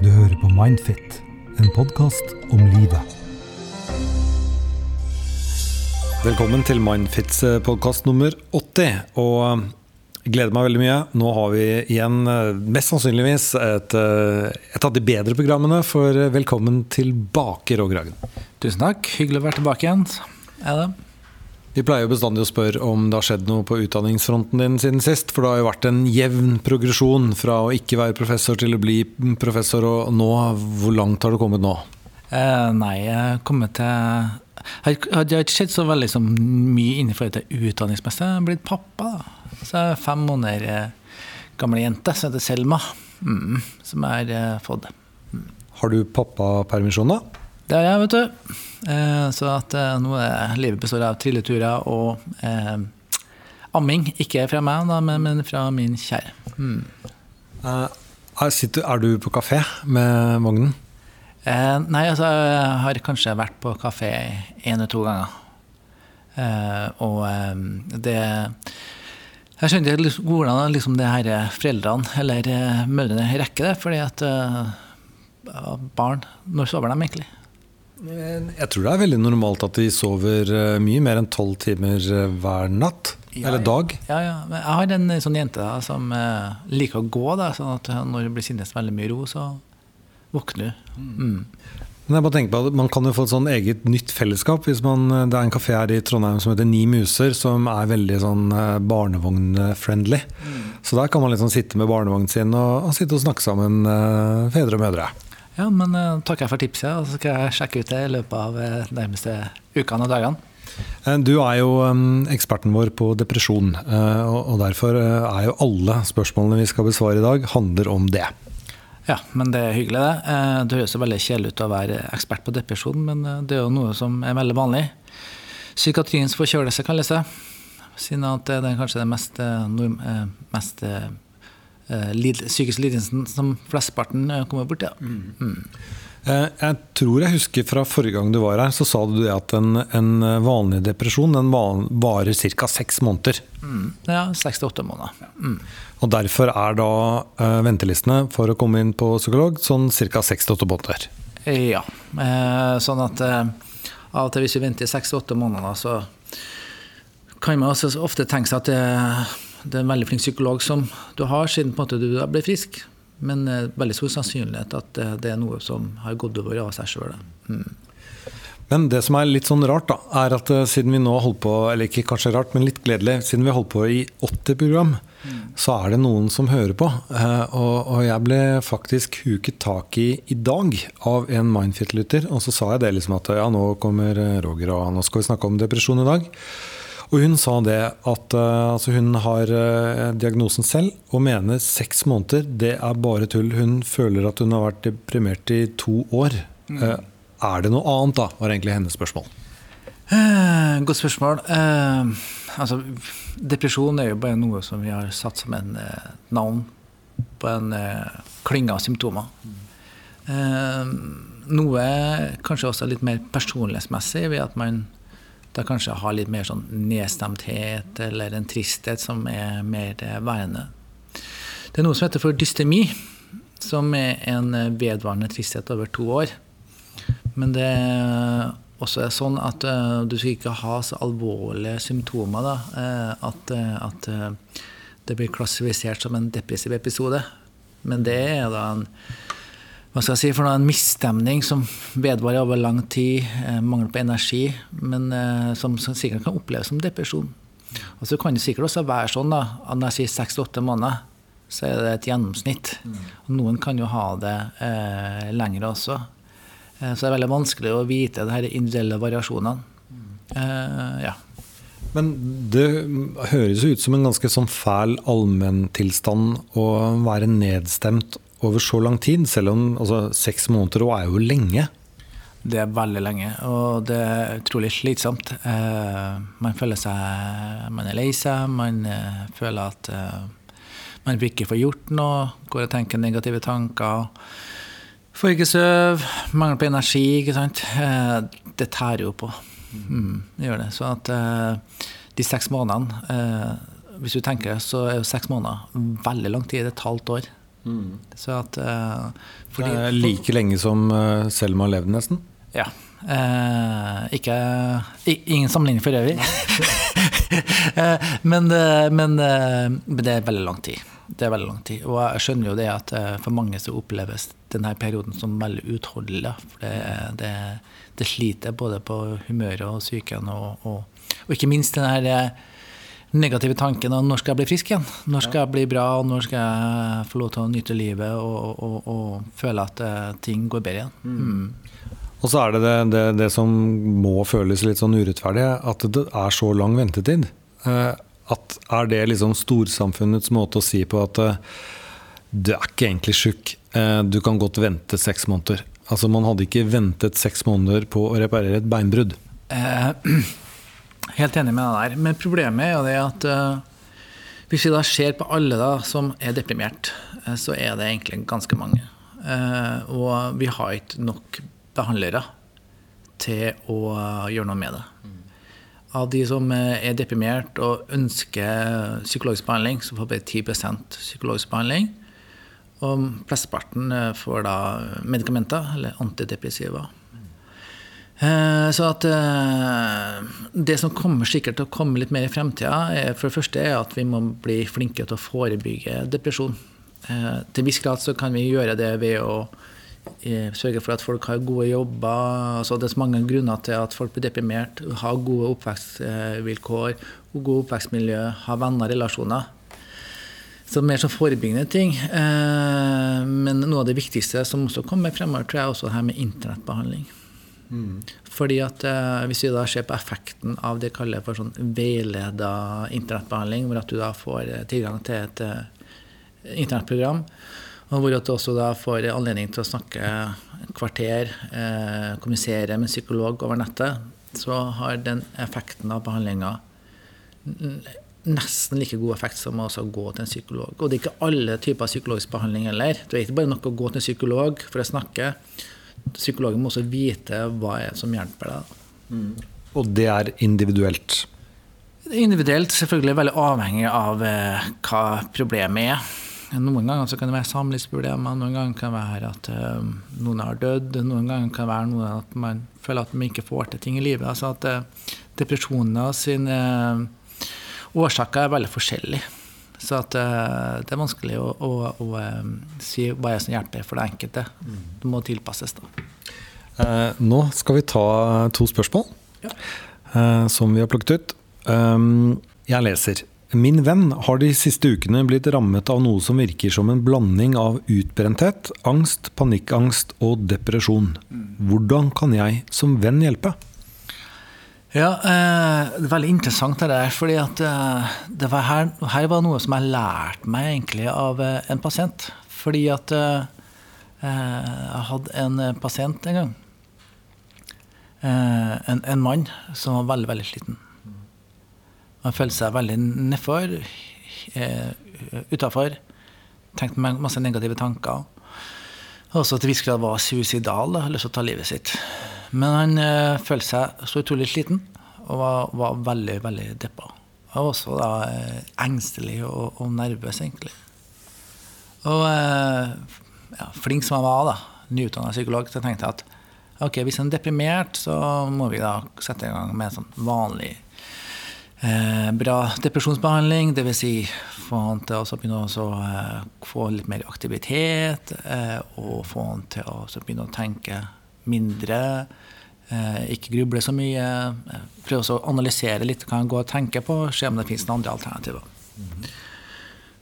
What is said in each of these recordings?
Du hører på Mindfit, en podkast om livet. Velkommen til Mindfits podkast nummer 80. Og eh, jeg gleder meg veldig mye. Nå har vi igjen, eh, mest sannsynligvis, et, eh, et av de bedre programmene. For velkommen tilbake, Roger Hagen. Tusen takk. Hyggelig å være tilbake igjen. Er det? Vi pleier jo bestandig å spørre om det har skjedd noe på utdanningsfronten din siden sist. For det har jo vært en jevn progresjon fra å ikke være professor til å bli professor. Og nå, hvor langt har du kommet nå? Eh, nei, jeg har kommet til Jeg har ikke skjedd så veldig så mye innenfor det utdanningsmessige. Jeg har blitt pappa. da. Så jeg er fem måneder eh, gamle jente som heter Selma, mm, som jeg har fått. Mm. Har du pappapermisjon, da? Det har jeg, vet du. Eh, så at eh, nå er livet består av trilleturer og eh, amming. Ikke fra meg, da, men, men fra min kjære. Mm. Eh, er, sitter, er du på kafé med vognen? Eh, nei, altså jeg har kanskje vært på kafé én eller to ganger. Eh, og det Jeg skjønner ikke hvordan liksom det her foreldrene eller mødrene rekker det, fordi at barn Når sover de egentlig? Jeg tror det er veldig normalt at de sover eh, mye mer enn tolv timer eh, hver natt. Ja, eller dag. Ja, ja. Men jeg har en sånn jente da, som eh, liker å gå. Da, sånn at når det blir sinnes veldig mye ro, så våkner hun. Mm. Men jeg bare tenker på at Man kan jo få et sånn eget nytt fellesskap. hvis man, Det er en kafé her i Trondheim som heter Ni muser, som er veldig sånn barnevogn-friendly. Mm. Så der kan man liksom sitte med barnevognen sin og, og sitte og snakke sammen, fedre og mødre. Ja, men uh, takker jeg for tipset, og så skal jeg sjekke ut det i løpet av uh, nærmeste ukene og dagene. Eh, du er jo eksperten vår på depresjon, og, og, derfor er jo alle spørsmålene vi skal besvare i dag, handler om det. Ja, men det er hyggelig, det. Det høres jo veldig kjedelig ut å være ekspert på depresjon, men det er jo noe som er veldig vanlig. Psykiatriens forkjølelse kalles det. Siden at det er kanskje det mest, mest Eh, psykiske lidelsen som flesteparten eh, kommer bort Ja. Mm. Mm. Eh, jeg tror jeg husker fra forrige gang du var her, så sa du det at en, en vanlig depresjon den varer ca. seks måneder. Mm. Ja, seks til åtte måneder. Mm. Og derfor er da ventelistene for å komme inn på psykolog sånn ca. seks til åtte måneder? Ja. Sånn at av og til hvis vi venter i seks til åtte måneder, så kan man også ofte tenke seg at det er en veldig flink psykolog som du har, siden på en måte du ble frisk. Men eh, veldig stor sannsynlighet at uh, det er noe som har gått over av seg sjøl. Mm. Men det som er litt sånn rart, da, er at uh, siden vi nå har holdt på, eller ikke kanskje rart, men litt gledelig, siden vi holdt på i 80 program, mm. så er det noen som hører på. Og, og, jeg ble faktisk huket tak i i dag av en Mindfit-lytter, og så sa jeg det liksom at ja, nå kommer Roger, og nå skal vi snakke om depresjon i dag. Og hun sa det at uh, altså hun har uh, diagnosen selv og mener seks måneder, det er bare tull. Hun føler at hun har vært deprimert i to år. Mm. Uh, er det noe annet, da? var egentlig hennes spørsmål. godt spørsmål. altså, depresjon er jo bare noe som vi har satt som en navn på en klynge av symptomer. Noe kanskje også litt mer personlighetsmessig ved at man da kanskje har litt mer sånn nedstemthet eller en tristhet som er mer værende. Det er noe som heter for dystemi, som er en vedvarende tristhet over to år. Men det er også sånn at du skal ikke ha så alvorlige symptomer da, at, at det blir klassifisert som en depressiv episode. Men det er da en hva skal jeg si, for noe, en misstemning som vedvarer over lang tid, eh, mangel på energi, men eh, som, som, sikkert kan oppleves som depresjon. Og så kan det sikkert også være sånn da, at når jeg sier seks til åtte måneder, så er det et gjennomsnitt. Og noen kan jo ha det eh, lengre også. Eh, så det er veldig vanskelig å vite de individuelle variasjonene. Eh, ja. Men det høres ut som en ganske sånn fæl allmenntilstand å være nedstemt over så lang tid, selv om altså, seks måneder er jo lenge? Det er veldig lenge, og det er utrolig slitsomt. Eh, man føler seg Man er lei seg, man eh, føler at eh, man ikke får gjort noe, går og tenker negative tanker. Får ikke sove, mangel på energi, ikke sant. Det tærer jo på. Mm, det gjør det. Så at de seks månedene Hvis du tenker, så er jo seks måneder veldig lang tid. Et halvt år. Så at eh, fordi, Det er like lenge som eh, Selma har levd, nesten. Ja. Eh, ikke Ingen sammenligning for øvrig. Eh, men, eh, men, men det er veldig lang tid. Det er veldig lang tid. Og jeg skjønner jo det at for mange så oppleves denne perioden som veldig utholdelig. For det, det, det sliter både på humøret og psyken, og, og, og ikke minst den her negative tankene om når skal jeg bli frisk igjen? Når skal jeg bli bra, og når skal jeg få lov til å nyte livet og, og, og føle at eh, ting går bedre igjen? Mm. Og så er det det, det det som må føles litt sånn urettferdig, at det er så lang ventetid. Eh, At Er det liksom storsamfunnets måte å si på at eh, du er ikke egentlig sjuk, du kan godt vente seks måneder. Altså Man hadde ikke ventet seks måneder på å reparere et beinbrudd. Eh, helt enig med deg der. Men problemet er jo det at uh, hvis vi da ser på alle da som er deprimert, uh, så er det egentlig ganske mange. Uh, og vi har ikke nok behandlere til å gjøre noe med det. Av de som er deprimert og ønsker psykologisk behandling, så får bare 10% psykologisk behandling. Og flesteparten får da medikamenter, eller antidepressiva. Eh, Så at eh, det som kommer sikkert til å komme litt mer i fremtida, for det første er at vi må bli flinke til å forebygge depresjon. Eh, Til viss grad så kan vi gjøre det ved å sørge for at folk har gode jobber. Altså det er så mange grunner til at folk blir deprimert. Ha gode oppvekstvilkår, gode oppvekstmiljø, ha venner, relasjoner. Så mer sånn forebyggende ting. Men noe av det viktigste som også kommer fremover, tror jeg også det her med internettbehandling. Fordi at eh, Hvis vi da ser på effekten av det jeg kaller for sånn veileda internettbehandling, hvor at du da får eh, tilgang til et eh, internettprogram, og hvor at du også da får anledning til å snakke kvarter, eh, kommunisere med psykolog over nettet, så har den effekten av behandlinga nesten like god effekt som å gå til en psykolog. Og det er ikke alle typer psykologisk behandling heller. Det er ikke bare nok å gå til en psykolog for å snakke. Psykologen må også vite hva er som hjelper deg. Og det er individuelt. Individuelt selvfølgelig veldig avhengig av eh, hva problemet er. Noen ganger så kan det være samlivsproblemer, noen ganger kan det være at eh, noen har dødd, noen ganger kan det være noe at man føler at man ikke får til ting i livet. Altså at eh, depresjoner sine eh, årsaker er veldig forskjellige. Så at uh, det er vanskelig å, å, å um, si hva som hjelper for det enkelte. Det må tilpasses, da. Uh, nå skal vi ta to spørsmål eh, som vi har plukket ut. Um, jeg leser. Min venn har de siste ukene blitt rammet av noe som virker som en blanding av utbrenthet, angst, panikkangst og depresjon. Hvordan kan jeg som venn hjelpe? Ja, eh, det er veldig interessant det der. fordi at eh, var her, her var noe som jeg lærte meg egentlig av eh, en pasient. Fordi at eh, eh, jeg hadde en eh, pasient en gang. En, en mann som var veldig, veldig sliten. Han følte seg veldig nedfor, eh, utafor. Tenkte masse negative tanker. Også til viss grad var suicidal, da, lyst til å ta livet sitt. Men han eh, følte seg så utrolig sliten og var, var veldig, veldig deppa. Og også da eh, engstelig og, og nervøs, egentlig. Og eh, ja, flink som han var, da, nyutdanna psykolog, så tenkte jeg at ok, hvis han er deprimert, så må vi da sette i gang med en sånn vanlig eh, bra depresjonsbehandling. Dvs. Si, få han til å begynne å eh, få litt mer aktivitet, eh, og få han til å begynne å tenke mindre. Eh, ikke gruble så mye. eh, Prøve å analysere litt hva han går og tenker på, se om det finnes noen andre alternativer.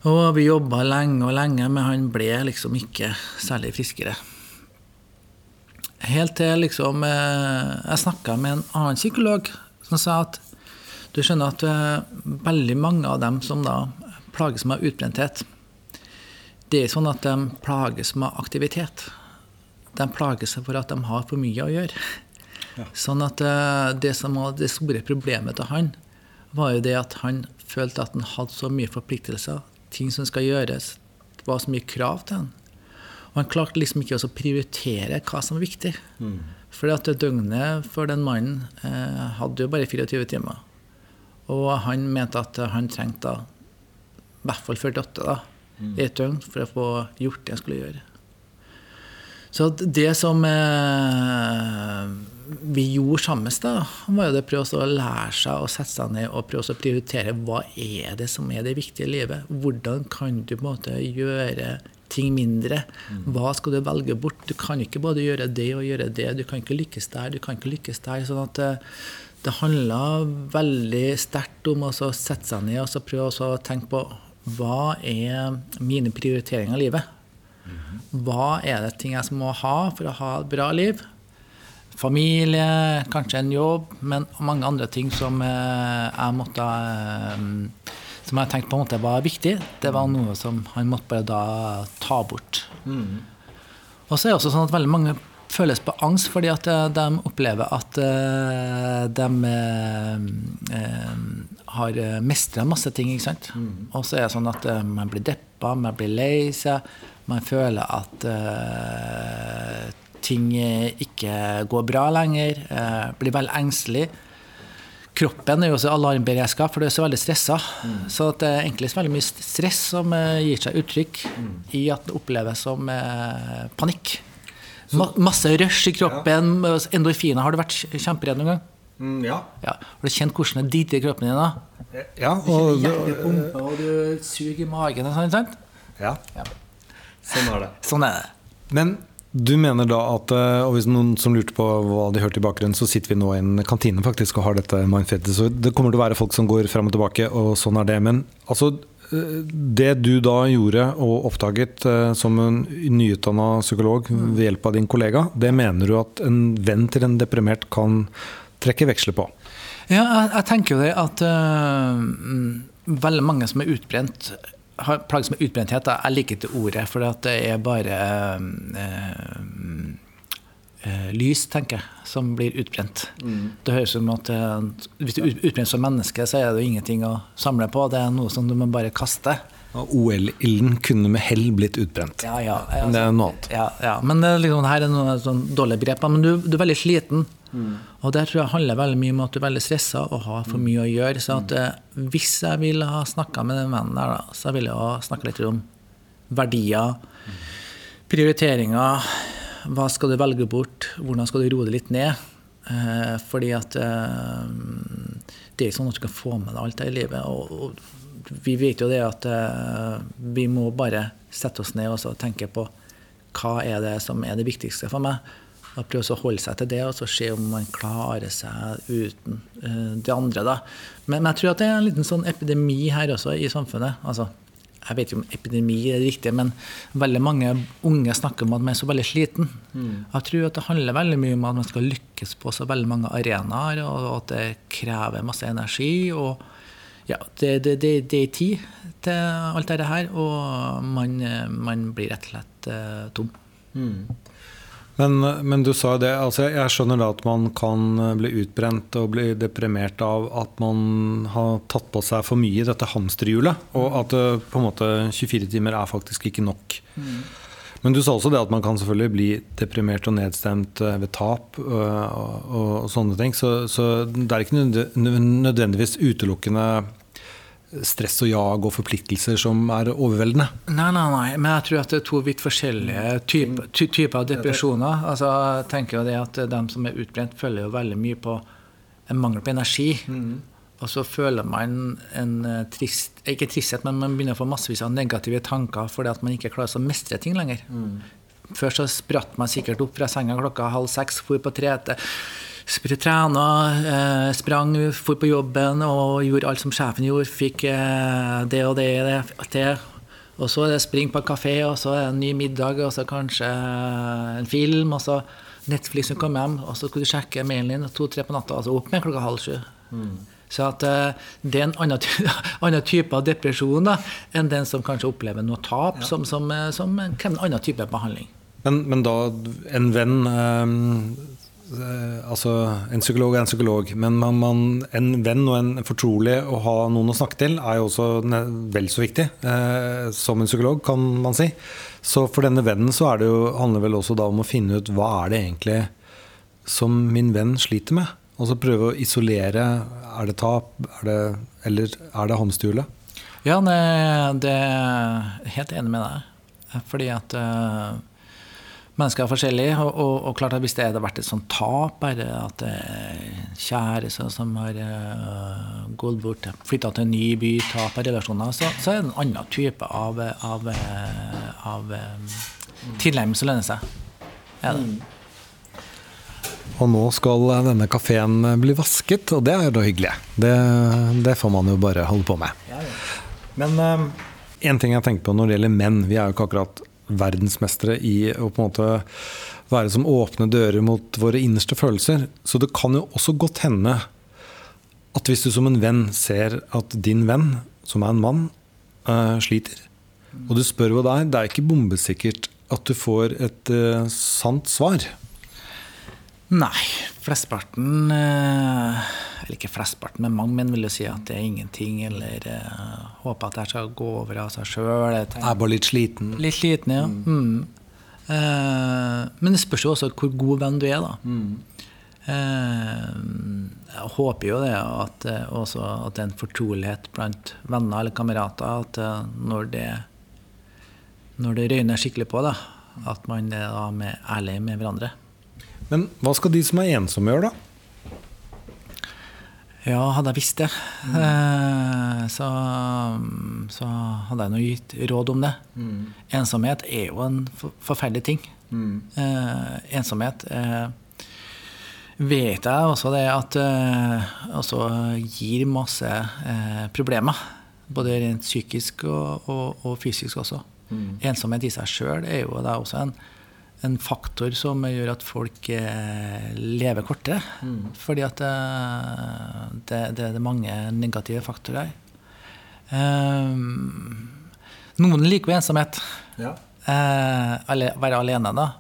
Og vi jobba lenge og lenge, men han ble liksom ikke særlig friskere. Helt til liksom eh, Jeg snakka med en annen psykolog som sa at du skjønner at veldig mange av dem som da plages med utbrenthet, det er sånn at de plages med aktivitet. De plager seg for at de har for mye å gjøre. Sånn at eh, det som var det store problemet til han, var jo det at han følte at han hadde så mye forpliktelser, ting som skal gjøres. Det var så mye krav til han. Og han klarte liksom ikke å prioritere hva som var viktig. Fordi at døgnet for den mannen eh, hadde jo bare 24 timer. Og han mente at han trengte i hvert fall 48 da, i et døgn for å få gjort det han skulle gjøre. Så det som eh, vi gjorde sammen, da, var jo det å prøve å lære seg å sette seg ned og prøve å prioritere hva er det som er det viktige i livet. Hvordan kan du på en måte gjøre ting mindre? Hva skal du velge bort? Du kan ikke både gjøre det og gjøre det. Du kan ikke lykkes der, du kan ikke lykkes der. sånn at det, det handla veldig sterkt om å sette seg ned og prøve å tenke på hva er mine prioriteringer i livet? Hva er det ting jeg må ha for å ha et bra liv? Familie, kanskje en jobb, men mange andre ting som eh, jeg måtte eh, Som jeg tenkte på en måte var viktig. Det var noe som han måtte bare da ta bort. Mm. Og så er det også sånn at veldig mange føles på angst fordi at eh, de opplever at de har mestra masse ting. ikke sant? Mm. Og så er det sånn at man blir deppa, man blir lei seg. Man føler at uh, ting ikke går bra lenger. Uh, blir veldig engstelig. Kroppen er jo også alarmberedskap, for du er så veldig stressa. Mm. Så det er egentlig veldig mye stress som uh, gir seg uttrykk mm. i at det oppleves som panikk. Ma masse rush i kroppen, ja. endorfiner. Har du vært kjemperedd noen gang? Mm, ja. ja. Har du kjent hvordan det dirrer i kroppen din? da? Ja. Og, du, og du suger i magen og sånn, sant? Ja. ja. Sånn er det. Sånn er det. Men du mener da at eh, og hvis noen som lurte på hva de hørte i bakgrunnen, så sitter vi nå i en kantine faktisk og har dette Mindfettet. Så det kommer til å være folk som går frem og tilbake, og sånn er det. Men altså, eh, det du da gjorde og oppdaget eh, som en nyutdanna psykolog ved hjelp av din kollega, det mener du at en venn til en deprimert kan trekke veksler på? Ja, jeg, jeg tenker jo det at øh, veldig mange som er utbrent har plages med utbrenthet. Jeg liker ikke ordet, for det er bare øh, øh, lys, tenker jeg, som blir utbrent. Mm. Det høres ut som at Hvis du er utbrent som menneske, så er det jo ingenting å samle på. Det er noe som du må bare kaste. OL-ilden kunne med hell blitt utbrent. Ja, ja, altså, men det er noe annet. Ja, ja. Men liksom, her er noe sånn dårlige begrep. Men du, du, er veldig sliten. Mm. Og der tror jeg handler veldig mye om at du er veldig stressa og har for mye å gjøre. Så at, eh, hvis jeg ville ha snakka med den vennen der, da, så ville jeg ha snakka litt om verdier, prioriteringer. Hva skal du velge bort? Hvordan skal du roe det litt ned? Eh, fordi at eh, det er ikke sånn at du kan få med deg alt det i livet. Og, og, vi vet jo det at eh, vi må bare sette oss ned og tenke på hva er det som er det viktigste for meg og prøve å holde seg til det og så se om man klarer seg uten uh, det andre. Da. Men, men, jeg tror at det er en liten sånn epidemi her også i samfunnet. Altså, jeg vet ikke om epidemi er det riktige, men veldig mange unge snakker om at man er så veldig sliten. Mm. Jeg tror at det handler veldig mye om at man skal lykkes på så veldig mange arenaer, og at det krever masse energi. og ja, det, det, det, det er tid til alt dette her, og man, man blir rett og slett uh, tom. Mm. Men, men, du sa det. Altså jeg skjønner da at man kan bli utbrent og bli deprimert av at man har tatt på seg for mye i dette hamsterhjulet. Og at eh, på en måte 24 timer er faktisk ikke nok. Mm. Men du sa også det at man kan selvfølgelig bli deprimert og nedstemt eh, ved tap og, og, og sånne ting. Så, så det er ikke nødvendigvis utelukkende stress og jag og forpliktelser som er overveldende? Nei, nei, nei. Men jeg tror at det er to vidt forskjellige typer, ty typer av depresjoner. Altså, jeg tenker jo det at De som er utbrent, føler jo veldig mye på en mangel på energi. Mm. Og så føler man en eh, trist Ikke tristhet, men man begynner å få massevis av negative tanker fordi at man ikke klarer å mestre ting lenger. Mm. Før så spratt man sikkert opp fra senga klokka halv seks, for på trete trena, eh, sprang, for på jobben og gjorde alt som sjefen gjorde. Fikk eh, det og det, det det. Og så er det spring på en kafé, og så er det en ny middag, og så kanskje en film. Og så Netflix som kom hjem, og så skulle du sjekke mailen din to-tre på natta, og så opp med klokka halv sju. Mm. Så at det er en annen, annen, type av depresjon da, enn den som kanskje opplever noe tap, ja. som, som, som, krever en annen type behandling. Men, men da en venn Eh, altså, En psykolog er en psykolog, men man, man, en venn og en fortrolig å ha noen å snakke til, er jo også vel så viktig eh, som en psykolog, kan man si. Så for denne vennen så det jo, handler vel også da om å finne ut hva er det egentlig som min venn sliter med. Og så prøve å isolere. Er det tap, er det, eller er det hamsterhjulet? Ja, det, det er helt enig med deg. Fordi at uh, mennesker er forskjellige. Og, og, og, klart at hvis det hadde vært et sånt tap, bare at det er kjæreste som har uh, gått bort, flytta til en ny by, tap av relasjoner, så, så, er det en annen type av, av, av um, tilnærming som lønner seg. Det. Mm. Og nå skal denne kafeen bli vasket, og det er jo da hyggelig. Det, det, får man jo bare holde på med. Ja, ja. Men en ting jeg tenker på når det gjelder menn Vi er jo ikke akkurat verdensmestere i å på en måte være som åpne dører mot våre innerste følelser. Så det kan jo også godt hende at hvis du som en venn ser at din venn, som er en mann, uh, sliter, og du spør hva det er, det er ikke bombesikkert at du får et uh, sant svar. Nei. Flesteparten eh, Eller ikke flesteparten, men mange menn vil jo si at det er ingenting. Eller uh, håper at det skal gå over av seg sjøl. Er bare litt sliten. Litt sliten, ja. Mm. Mm. Uh, men det spørs jo også hvor god venn du er, da. Mm. Uh, jeg håper jo det at, også, at det er en fortrolighet blant venner eller kamerater. At når det, når det røyner skikkelig på, da, at man er med, ærlig med hverandre. Men hva skal de som er ensomme gjøre, da? Ja, hadde jeg visst det, mm. så, så, hadde jeg nå gitt råd om det. Mm. Ensomhet er jo en forferdelig ting. Mm. Eh, ensomhet eh, vet jeg også det at eh, også gir masse eh, problemer. Både rent psykisk og, og, og fysisk også. Mm. Ensomhet i seg sjøl er jo da også en en faktor som gjør at folk eh, lever kortere. Mm. Fordi at eh, det, det, det, er mange negative faktorer. Um, noen liker jo ensomhet. Ja. Eh, være alene, da.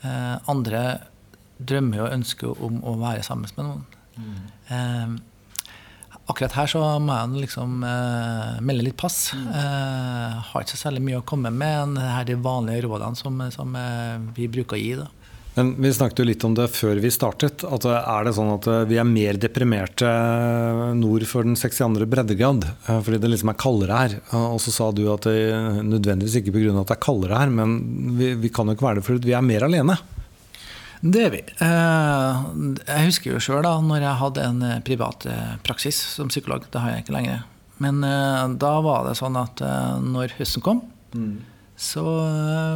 Uh, andre drømmer og ønsker om å være sammen med noen. Mm. Um, akkurat her så må jeg liksom eh, melde litt pass. Mm. Uh, har ikke så særlig mye å komme med enn de vanlige rådene som, som eh, vi bruker å gi. Da. Men Vi snakket jo litt om det før vi startet. at Er det sånn at vi er mer deprimerte nord for den 62. breddegrad fordi det liksom er kaldere her? Og så sa du at det nødvendigvis ikke pga. at det er kaldere her, men vi, vi kan jo ikke være det fordi vi er mer alene? Det er vi. Eh, jeg husker jo sjøl da når jeg hadde en eh, privat eh, praksis som psykolog. Det har jeg ikke lenger. Men da var det sånn at når høsten kom, mm. så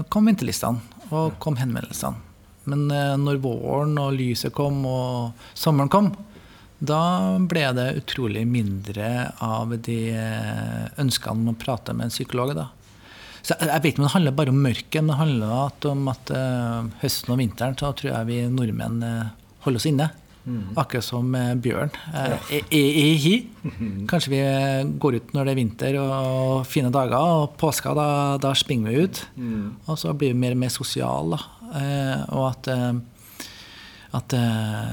kom ventelistene og kom henvendelsene. Men når våren og lyset kom og sommeren kom, da ble det utrolig mindre av de ønskene om å prate med en psykolog. da. Så jeg vet ikke om det handler bare om mørket, men det handler om at uh, høsten og vinteren så tror jeg vi nordmenn uh, holder oss inne. Mm. Akkurat som uh, bjørn -e -e hi. Kanskje vi går ut når det er vinter og fine dager, og påska, da, da springer vi ut. Mm. Og så blir vi mer og mer sosiale. og at, at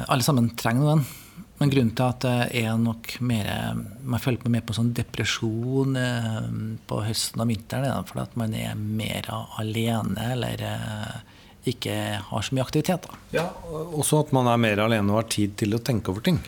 alle sammen trenger noen. Men grunnen til at det er nok mer Man føler på mer på sånn depresjon eh, på høsten og vinteren, er fordi at man er mer alene eller eh, ikke har så mye aktivitet. Da. Ja, Også at man er mer alene og har tid til å tenke over ting.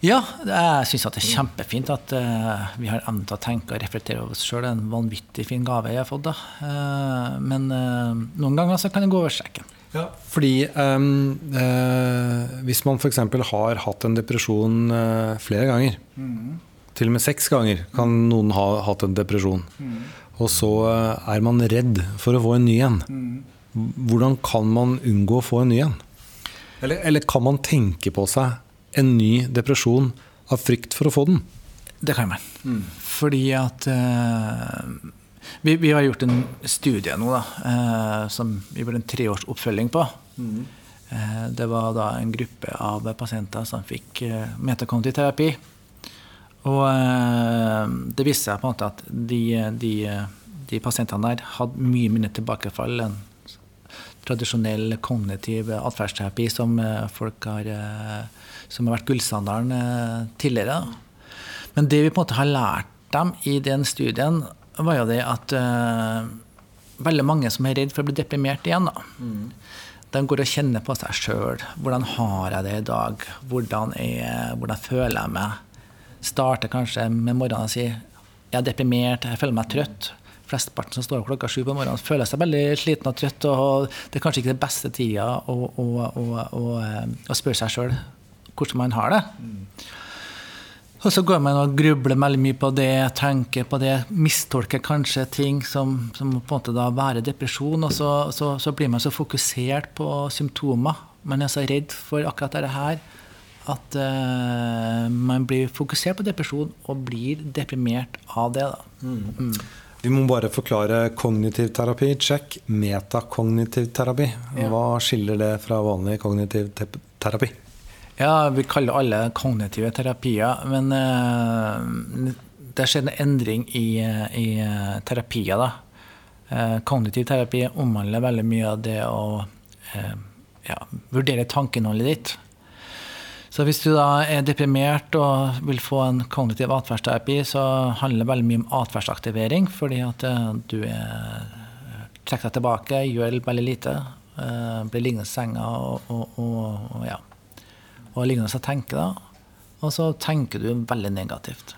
Ja, jeg syns det er kjempefint at uh, vi har evnen til å tenke og reflektere over oss sjøl. Det er en vanvittig fin gave jeg har fått. da. Uh, men uh, noen ganger så kan det gå over streken. Ja, fordi um, uh, hvis man f.eks. har hatt en depresjon uh, flere ganger, mm. til og med seks ganger kan noen ha hatt en depresjon, mm. og så uh, er man redd for å få en ny en, mm. hvordan kan man unngå å få en ny en? Eller, eller, kan man tenke på seg en ny depresjon av frykt for å få den? Det kan man. Mm. Fordi at vi, vi, har gjort en studie nå da, eh, som vi gjorde en treårs oppfølging på. Mm. Eh, det var da en gruppe av pasienter som fikk eh, metakognitiv terapi. Og eh, det viste seg på en måte at de, de, de pasientene der hadde mye mindre tilbakefall enn tradisjonell kognitiv atferdsterapi som eh, folk har, eh, som har vært gullstandarden tidligere. Men det vi på en måte har lært dem i den studien, var jo det at uh, veldig mange som er redd for å bli deprimert igjen, da. Mm. De går og kjenner på seg sjøl. Hvordan har jeg det i dag? Hvordan, er, hvordan føler jeg meg? Starter kanskje med morgenen og sier jeg er deprimert, jeg føler meg trøtt. Flesteparten som står opp klokka sju på morgenen, føler seg veldig sliten og trøtt. Og det er kanskje ikke den beste tida å, å, å, å, eh, spørre seg sjøl hvordan man har det. Og så går man og grubler veldig mye på det, tenker på det, mistolker kanskje ting som, som på en måte da være depresjon. Og så, så, så, blir man så fokusert på symptomer. Man er så redd for akkurat dette her at uh, man blir fokusert på depresjon og blir deprimert av det. Da. Mm. Vi må bare forklare kognitiv terapi. Check. Metakognitiv terapi. Hva skiller det fra vanlig kognitiv terapi? Ja, vi kaller alle kognitive terapier. Men uh, det skjer en endring i, i uh, terapier. da. Uh, kognitiv terapi omhandler veldig mye av det å ja, vurdere tankeinnholdet ditt. Så hvis du da er deprimert og vil få en kognitiv atferdsterapi, så handler det veldig mye om atferdsaktivering, fordi at du er, trekker deg tilbake, gjør veldig lite, blir liggende i senga og, og, og, og ja og liggende og tenke, da. Og så tenker du veldig negativt.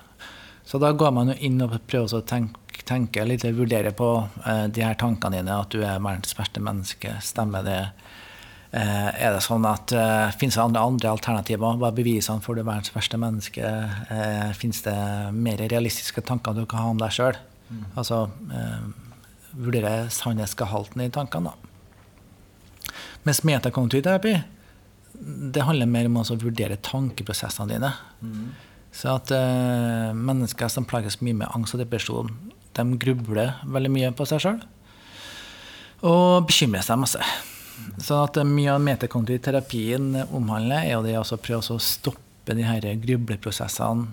Så da går man jo inn og prøver å tenke, tenke litt, vurdere på eh, de her tankene dine, at du er verdens verste menneske. Stemmer det? Eh, er det sånn at eh, Fins det andre, andre, alternativer? Hva er bevisene for du er verdens verste menneske? Eh, Fins det mer realistiske tanker du kan ha om deg sjøl? Mm. Altså eh, vurdere sannhetsgehalten i tankene, da. Mens metakognitiv terapi det handler mer om å vurdere tankeprosessene dine. Mm. Så at uh, mennesker som plages mye med angst og depresjon, de grubler veldig mye på seg sjøl. Og bekymrer seg masse. Så at uh, mye av metakontriterapien omhandler, er jo det å prøve å stoppe de her grubleprosessene,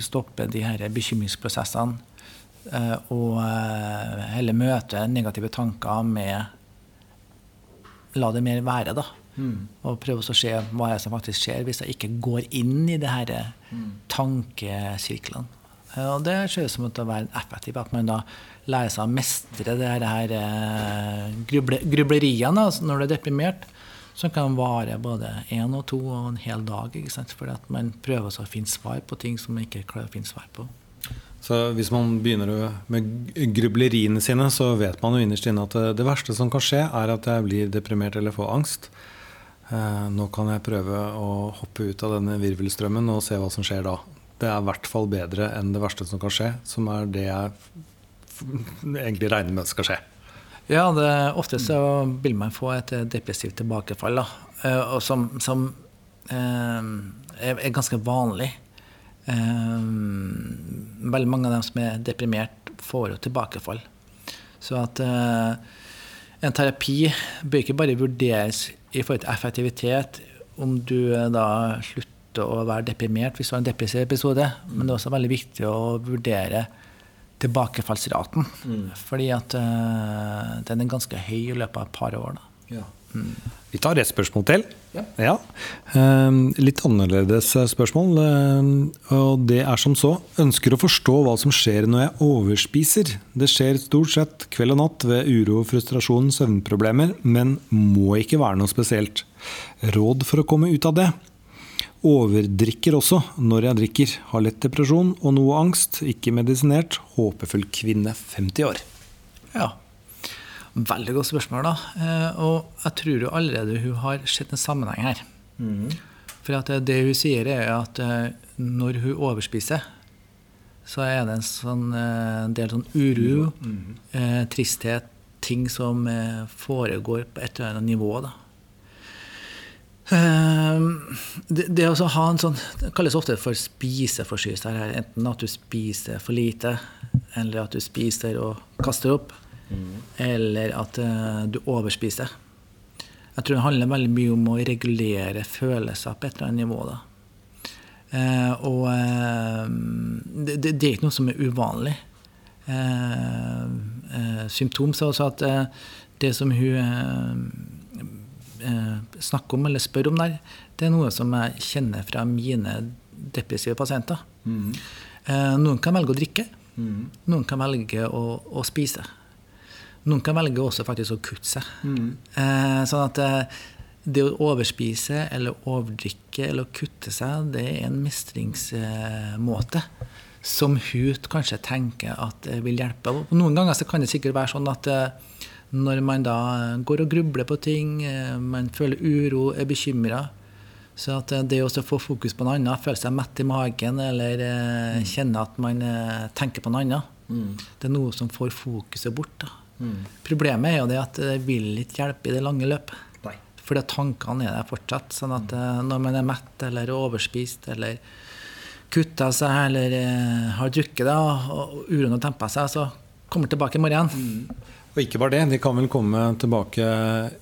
stoppe de her bekymringsprosessene, uh, og heller møte negative tanker med La det mer være, da. Mm. Og prøve å se hva som faktisk skjer hvis jeg ikke går inn i det her mm. tankesirklene. Og det ser ut som å være effektivt. At man da lærer seg å mestre det her eh, gruble, grubleriene altså når du er deprimert. Som kan vare både én og to og en hel dag. ikke sant? Fordi at man prøver å finne svar på ting som man ikke klarer å finne svar på. Så hvis man begynner med grubleriene sine, så vet man jo innerst inne at det verste som kan skje, er at jeg blir deprimert eller får angst. Eh, nå kan jeg prøve å hoppe ut av denne virvelstrømmen og se hva som skjer da. Det er i hvert fall bedre enn det verste som kan skje, som er det jeg egentlig regner med skal skje. Ja, det, ofte så vil man få et depressivt tilbakefall, da. Eh, som, som eh, er, ganske vanlig. veldig mange av dem som er deprimert, får jo tilbakefall. Så at en terapi bør ikke bare vurderes i forhold til effektivitet, om du da slutter å være deprimert hvis du har en depressiv episode. Men det er også veldig viktig å vurdere tilbakefallsraten. Mm. Fordi at uh, den er ganske høy i løpet av et par år. Ja. Mm. Vi tar et spørsmål til. Ja. ja. Uh, litt annerledes spørsmål. Uh, og det er som så. Ønsker å forstå hva som skjer når jeg overspiser. Det skjer stort sett kveld og natt ved uro, frustrasjon, søvnproblemer, men må ikke være noe spesielt. Råd for å komme ut av det? Overdrikker også når jeg drikker. Har lett depresjon og noe angst. Ikke medisinert. Håpefull kvinne, 50 år. Ja. Veldig godt spørsmål, da. Eh, og jeg tror jo allerede hun har sett en sammenheng her. Mm. For at det hun sier, er at eh, når hun overspiser, så er det en, sånn, eh, en del sånn uro, mm. tristhet, ting som foregår på et eller annet nivå. da. Det, det å ha en sånn Det kalles ofte for spiseforstyrrelse. Enten at du spiser for lite, eller at du spiser og kaster opp. Eller at uh, du overspiser. Jeg tror det handler veldig mye om å regulere følelser på et eller annet nivå. da. Uh, og uh, det, det, det, er ikke noe som er uvanlig. symptom sa også at det som hun snakker om eller spør om der, det er noe som jeg kjenner fra mine depressive pasienter. Mm. noen kan velge å drikke. Mm. Noen kan velge å, å spise. Noen kan velge også faktisk å kutte seg. Mm. Eh, sånn at eh, det å overspise eller overdrikke eller å kutte seg, det er en mestringsmåte. som hun kanskje tenker at vil hjelpe. Og noen ganger så kan det sikkert være sånn at eh, når man da går og grubler på ting, eh, man føler uro, er bekymra, så at eh, det å få fokus på noe annet, føle seg mett i magen eller mm. kjenne at man tenker på noe annet, mm. det er noe som får fokuset bort. da. Mm. Problemet er jo det at det vil ikke hjelpe i det lange løpet. Fordi tankene er der fortsatt. sånn at når man er mett eller overspist eller kutta seg eller eh, har drukket det, og uroen har tempa seg, så kommer man tilbake i morgen. Mm. Og ikke bare det, de kan vel komme tilbake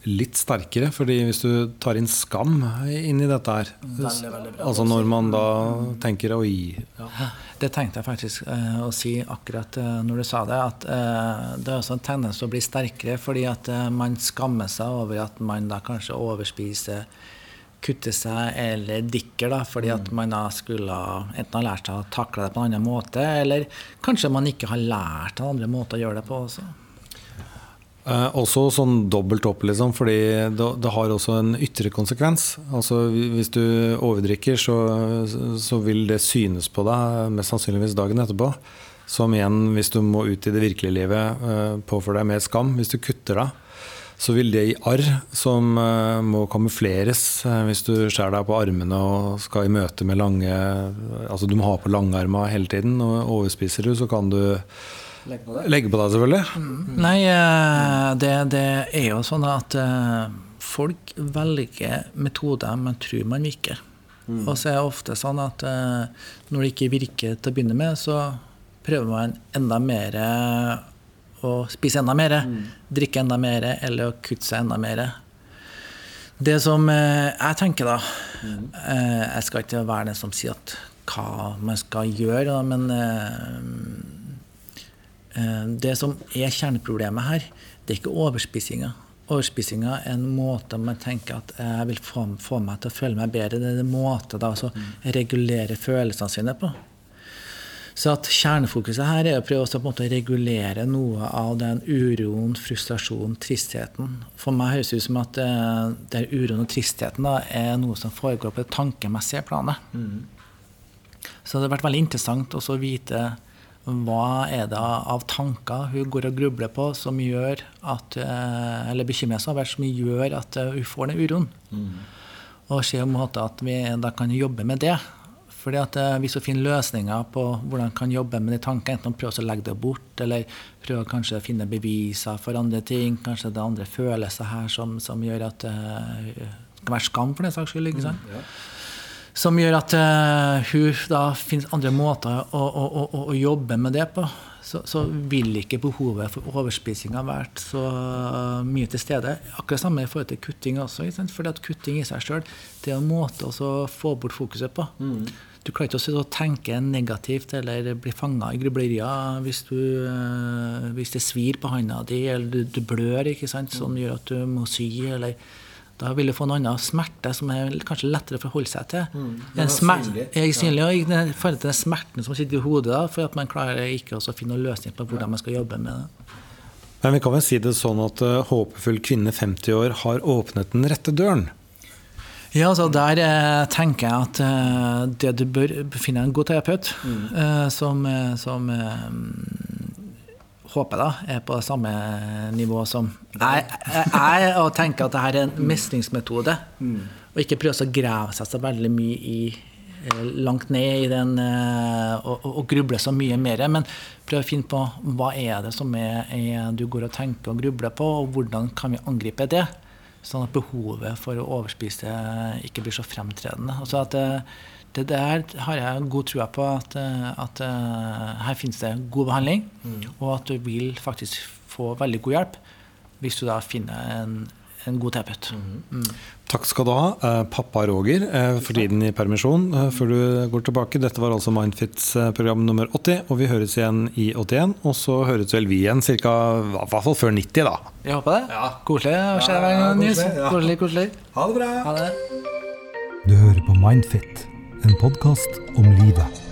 litt sterkere. fordi hvis du tar inn skam inn i dette her veldig, veldig Altså når man da tenker oi ja. Det tenkte jeg faktisk eh, å si akkurat eh, når du sa det. At eh, det er også en tendens til å bli sterkere fordi at man skammer seg over at man da kanskje overspiser kutte seg eller dikker, da, fordi at mm. man da skulle enten ha lært seg å takle det på en annen måte, eller kanskje man ikke har lært en andre måte å gjøre det på også. Eh, også sånn dobbelt opp, liksom, fordi det, det, har også en ytre konsekvens. Altså, hvis du overdrikker, så, så, vil det synes på deg mest sannsynligvis dagen etterpå. Som igjen, hvis du må ut i det virkelige livet, eh, påfører deg mer skam. Hvis du kutter deg så vil det gi arr som uh, må kamufleres uh, hvis du skjærer deg på armene og skal i møte med lange Altså du må ha på langarma hele tiden. Og overspiser du, så kan du legge på deg, legge på deg selvfølgelig. Mm. Nei, uh, det, det, er jo sånn at folk velger metoder man tror man virker. Mm. Og så er det ofte sånn at når det ikke virker til å begynne med, så prøver man enda mer å spise enda mer, mm. drikke enda mer eller å kutte seg enda mer. Det som eh, jeg tenker, da mm. eh, Jeg skal ikke være den som sier at hva man skal gjøre, men eh, eh, det som er kjerneproblemet her, det er ikke overspisinga. Overspisinga er en måte man tenker at jeg vil få, få meg til å føle meg bedre. Det er en måte da, å mm. regulere følelsene sine på. Så at kjernefokuset her er å prøve å regulere noe av den uroen, frustrasjonen, tristheten. For meg høres det ut som at uh, den uroen og tristheten da, er noe som foregår på det tankemessige planet. Mm. Så det har vært veldig interessant å vite hva er det av tanker hun går og grubler på som gjør at, uh, eller bekymrer seg over, som gjør at uh, hun får den uroen. Mm. Og se om at vi da kan jobbe med det. Fordi at eh, Hvis hun finner løsninger på hvordan kan jobbe med de tankene, enten prøve å legge det bort, eller prøve kanskje å finne beviser for andre ting, kanskje det er andre følelser her som, som gjør at eh, Det kan være skam for den saks skyld. ikke sant? Mm, ja. Som gjør at uh, hun da finnes andre måter å, å, å, å jobbe med det på. Så, så, vil ikke behovet for overspising ha vært så mye til stede. Akkurat samme i forhold til kutting også. Fordi at kutting i seg sjøl er en måte å få bort fokuset på. Mm. Du klarer ikke å tenke negativt eller bli fanga i grublerier hvis, du, eh, hvis det svir på handa di, eller du, du blør, ikke sant, som gjør at du må sy. eller da vil du få en annen smerte som er kanskje lettere å forholde seg til. Mm, den smerte, Er synlig, og I forhold til den smerten som sitter i hodet, da, for at man klarer ikke å finne noen løsning på hvordan man skal jobbe med det. Men vi kan vel si det sånn at uh, håpefull kvinne 50 år har åpnet den rette døren? Ja, altså Der eh, tenker jeg at eh, det du bør finne en god terapeut mm. eh, som, eh, som eh, håper da er på samme nivå som jeg, jeg, jeg tenker at dette er en mestringsmetode. Mm. Og ikke prøve å grave seg så veldig mye i eh, langt ned i den og, og, og, gruble så mye mer. Men prøv å finne på hva er det som er, er du går og tenker og grubler på, og hvordan kan vi angripe det. Sånn at behovet for å overspise ikke blir så fremtredende. Altså at eh, det der har jeg god trua på at, eh, at eh, her finnes det god behandling, mm. og at du vil faktisk få veldig god hjelp hvis du da finner en, en god terapeut. Mm. Mm. Takk skal du ha, eh, pappa Roger, for tiden i permisjon før du går tilbake. Dette var altså Mindfits program nummer 80, og vi høres igjen i 81. Og så høres vel vi igjen ca. i hvert fall før 90, da. Jeg håper det. Ja. Koselig å se deg gang, Ja. Koselig, koselig. Ha det bra. Ha det. Du hører på Mindfit, en podkast om livet.